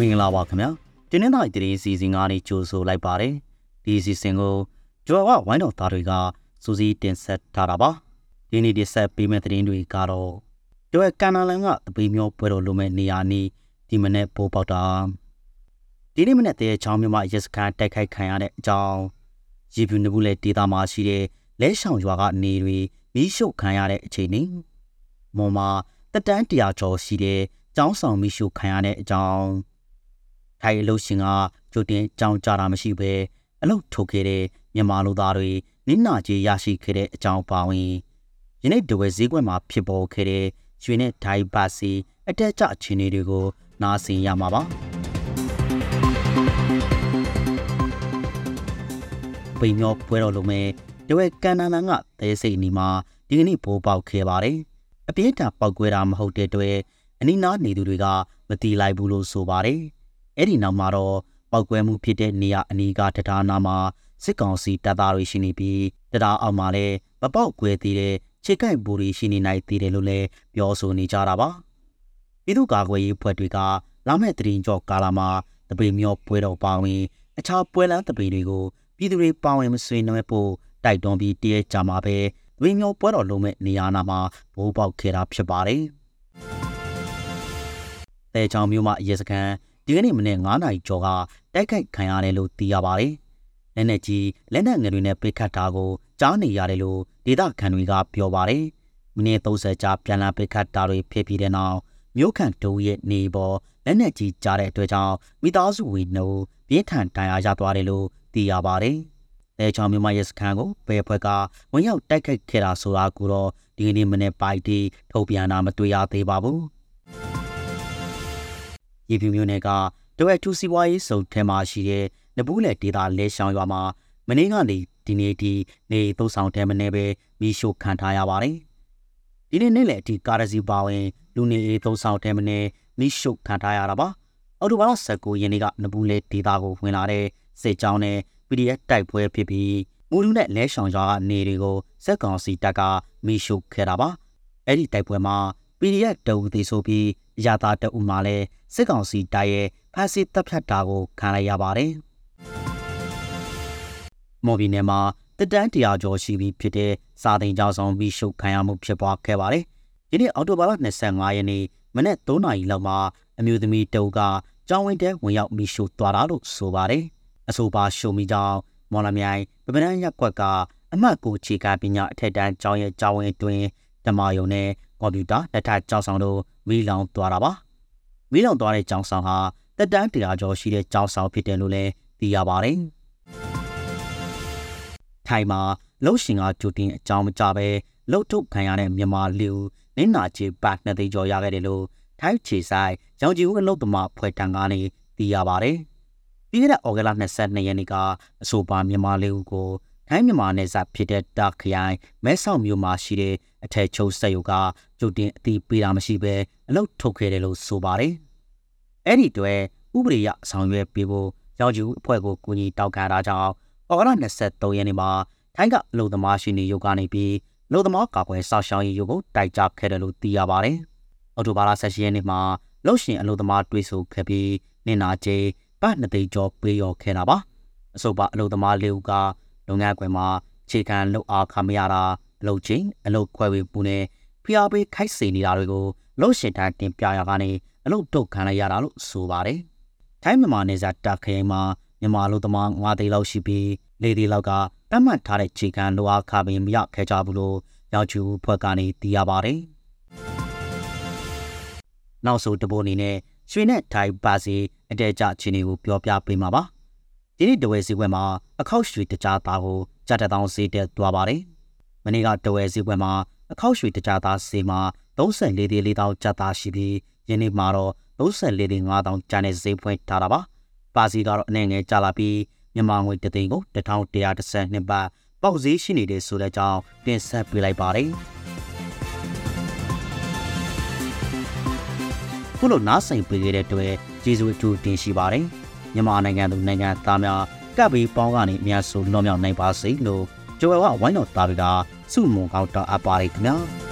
မင်္ဂလာပါခင်ဗျာတင်းနှင်းသားတရေစီစဉ်ကနေကြိုဆိုလိုက်ပါတယ်ဒီစီစဉ်ကိုဂျော်ဝဝိုင်းတော်သားတွေကစူးစီးတင်ဆက်ထားတာပါဒီနေ့ဒီဆက်ပေးမဲ့သတင်းတွေကတော့ကျော်ကန်နာလန်ကတပိမျိုးပွဲတော်လိုမဲ့နေရာနီးဒီမနေ့ပိုးပေါက်တာဒီနေ့မနေ့တည်းချောင်းမြမရက်စကန်တိုက်ခိုက်ခံရတဲ့အကြောင်းရေပြူနဘူးလေဒေတာမှာရှိတဲ့လဲဆောင်ရွာကနေတွေမီးရှို့ခံရတဲ့အခြေအနေမွန်မှာတက်တန်းတရာကျော်ရှိတဲ့ကျောင်းဆောင်မီးရှို့ခံရတဲ့အကြောင်း ထိုင်အလို့ရှင်ကကြိုတင်ကြောင်းကြတာမရှိဘဲအလုတ်ထုတ်ခဲ့တဲ့မြန်မာလူသားတွေနင်းနာကြီးရရှိခဲ့တဲ့အကြောင်းပါဝင်ယနေ့ဒဝဲဈေးကွက်မှာဖြစ်ပေါ်ခဲ့တဲ့ရွှေနဲ့ဒိုင်ပါစီအတက်အကျအခြေအနေတွေကိုနားဆင်ရမှာပါပိမျောပွဲတော်လုံးမဲ့ဒဝဲကန်နာနန်ကသဲစိတ်နီမှာဒီကနေ့ပိုးပေါက်ခဲ့ပါတယ်အပြင်းထန်ပောက်ကွဲတာမဟုတ်တဲ့အတွက်အနီးနားနေသူတွေကမတီးလိုက်ဘူးလို့ဆိုပါတယ် အဲ့ဒီနောက်မှာတော့ပောက်ကွဲမှုဖြစ်တဲ့နေရာအနီးကတရားနာမှာစစ်ကောင်စီတပ်သားတွေရှိနေပြီးတရားအောက်မှာလည်းမပေါက်ကွဲသေးတဲ့ခြေကိုက်ဘူတွေရှိနေနိုင်သေးတယ်လို့လည်းပြောဆိုနေကြတာပါပြည်သူ့ကာကွယ်ရေးဖွဲ့တွေကလာမယ့်တရင်ကြော့ကာလာမှာတပေမျောပွဲတော်ပါဝင်အခြားပွဲလမ်းတပေတွေကိုပြည်သူတွေပါဝင်မဆွေးနွေးဖို့တိုက်တွန်းပြီးတရက်ကြာမှာပဲတပေမျောပွဲတော်လုံးမဲ့နေရာနာမှာဘိုးပေါက်ခဲ့တာဖြစ်ပါတယ်တဲချောင်မြို့မှာရေစခန်း ဒီကနေ့မနေ့9နာရီကျော်ကတိုက်ခိုက်ခံရတယ်လို့သိရပါတယ်။လက်နက်ကြီးလက်နက်ငယ်တွေနဲ့ပိတ်ခတ်တာကိုကြားနေရတယ်လို့ဒေသခံတွေကပြောပါတယ်။မိနစ်30ကြာပြန်လာပိတ်ခတ်တာတွေဖြစ်ပြီးတဲ့နောက်မြို့ခံတူရဲ့နေပေါ်လက်နက်ကြီးကြားတဲ့အတွက်ကြောင့်မိသားစုဝင်နှုတ်ပြင်းထန်ဒဏ်ရာရသွားတယ်လို့သိရပါတယ်။အဲချောင်မြန်မာရဲစခန်းကိုဘယ်ဖွဲ့ကဝင်ရောက်တိုက်ခိုက်ခဲ့တာဆိုတာကိုတော့ဒီကနေ့မနေ့ပိုက်တီထုတ်ပြန်တာမတွေ့ရသေးပါဘူး။ ရေပြူမျိုးနယ်ကတဝက်တူစီဝါရေးစုံထဲမှာရှိတဲ့နဘူးလေဒေတာလဲရှောင်းရွာမှာမနေ့ကနေဒီနေ့ဒီနေသုံးဆောင်တဲမနေပဲမီးရှို့ခံထားရပါတယ်။ဒီနေ့နေ့လေအထိကာရစီပါဝင်လူနေအေးသုံးဆောင်တဲမနေမီးရှို့ခံထားရတာပါ။အော်တိုဘာလ19ရက်နေ့ကနဘူးလေဒေတာကိုဝင်လာတဲ့စစ်ကြောင်းနဲ့ PDF တိုက်ပွဲဖြစ်ပြီးမူလူနဲ့လဲရှောင်ရွာကနေတွေကိုစက်ကောင်စီတပ်ကမီးရှို့ခဲ့တာပါ။အဲ့ဒီတိုက်ပွဲမှာ PDF တအူသေးဆိုပြီး ရတာတအူမှလည်းစစ်ကောင်စီတပ်ရဲ့ဖမ်းဆီးတပ်ဖြတ်တာကိုခံလိုက်ရပါတယ်။မော်ဘီနယ်မှာတက်တန်းတရာကျော်ရှိပြီးဖြစ်တဲ့စာသိန်းကျောင်းဆောင်ပြီးရှုပ်ခံရမှုဖြစ်ပွားခဲ့ပါတယ်။ဒီနေ့အော်တိုဘာလ25ရက်နေ့မနေ့3နာရီလောက်မှာအမျိုးသမီးတအူကကျောင်းဝင်းတဲဝင်ရောက်ပြီးရှုပ်သွားတာလို့ဆိုပါတယ်။အဆိုပါရှုံမီကြောင့်မော်လမြိုင်ပပနန်းရက်ကွက်ကအမှတ်ကိုခြေကပညာအထက်တန်းကျောင်းရဲ့ကျောင်းဝင်းအတွင်းဓမ္မယုံနဲ့ ကွန်ပျူတာလက်ထပ်ကျောင်းဆောင်တို့မိလောင်သွားတာပါ။မိလောင်သွားတဲ့ကျောင်းဆောင်ဟာတက်တန်းတရားကျော်ရှိတဲ့ကျောင်းဆောင်ဖြစ်တယ်လို့လည်းသိရပါတယ်။ထိုင်မှာလှုပ်ရှင်ကကြိုတင်အကြောင်းမကြပဲလှုပ်ထုတ်ခံရတဲ့မြန်မာလူနင်းနာချေပတ်နှစ်သိန်းကျော်ရခဲ့တယ်လို့ထိုင်းခြေဆိုင်ရောင်ကြီးဦးအလုတ်သမားဖွဲ့ထံကနေသိရပါတယ်။ပြီးခဲ့တဲ့ဩဂုတ်လ22ရက်နေ့ကအဆိုပါမြန်မာလူကို ထိုင်းမြန်မာနယ်စပ်ဖြစ်တဲ့တာခရိုင်မဲဆောက်မြို့မှာရှိတဲ့အထက်ချုပ်စက်ရုပ်ကကြိုတင်အသိပေးတာမရှိဘဲအလုတ်ထုတ်ခဲ့တယ်လို့ဆိုပါတယ်။အဲ့ဒီတွေ့ဥပဒေရဆောင်ရွက်ပေးဖို့ရောင်ကြီးဦးအဖွဲ့ကိုကူညီတောက်ခံတာကြောင့်ဩဂုတ်လ23ရက်နေ့မှာထိုင်းကအလုံသမားရှင်တွေရုပ်ကနေပြီးလုံသမားကာကွယ်စောင့်ရှောက်ရေးရုပ်ကိုတိုက်ကြခဲ့တယ်လို့သိရပါတယ်။အော်တိုဘာလ16ရက်နေ့မှာလှုပ်ရှင်အလုံသမားတွေးဆိုခဲ့ပြီးနင်နာကျဲပတ်နှစ်သိန်းကျော်ပေးရောခဲ့တာပါ။အဆိုပါအလုံသမားလေးဦးက လုပ်ငန်းခွင်မှာခြေခံလှုပ်အားခံမရတာအလုပ်ချင်းအလုပ်ခွဲဝေမှုနဲ့ဖျားပေးခိုက်စေနေတာတွေကိုလှုပ်ရှင်ထံတင်ပြရကနေအလုပ်တုတ်ခံလိုက်ရတာလို့ဆိုပါတယ်။ထိုင်းမြန်မာနယ်စပ်တာခရိုင်မှာမြန်မာလူသမား9သိန်းလောက်ရှိပြီး၄သိန်းလောက်ကတတ်မှတ်ထားတဲ့ခြေခံလိုအားခပင်မရခဲ့ကြဘူးလို့ရောက်ချူဖွဲ့ကနေသိရပါတယ်။နောက်ဆုံးတပိုးအနေနဲ့ရွှေနဲ့ထိုင်ပါစီအတဲကြချင်းတွေကိုပြောပြပေးမှာပါ။ ဒီနေ့တဝဲစည်းဝဲမှာအခောက်ရွှေတကြားသားကိုကြက်တထောင်စီးတက်သွားပါတယ်။မနေ့ကတဝဲစည်းဝဲမှာအခောက်ရွှေတကြားသားစီမှာ34သေး4တောင်ကြက်သားရှိပြီးယနေ့မှာတော့34သေး5တောင်ကျန်တဲ့ဈေးဖွင့်ထားတာပါ။ပါစီကတော့အနေငယ်ကြလာပြီးမြန်မာငွေတသိန်းကို1112ဘတ်ပေါက်ဈေးရှိနေတဲ့ဆိုတဲ့အကြောင်းတင်ဆက်ပေးလိုက်ပါတယ်။ခုလိုနားဆိုင်ပေးခဲ့တဲ့အတွက်ကျေးဇူးအထူးတင်ရှိပါတယ်။ မြန်မာနိုင်ငံသူနိုင်ငံသားများကပ်ပြီးပေါင်းကနေအများဆုံးလွန်မြောက်နိုင်ပါစေလို့ကြိုးဝဝိုင်းတော်သားတွေကစုမုံကောင်းတောင်းအပ်ပါတယ်ခင်ဗျာ။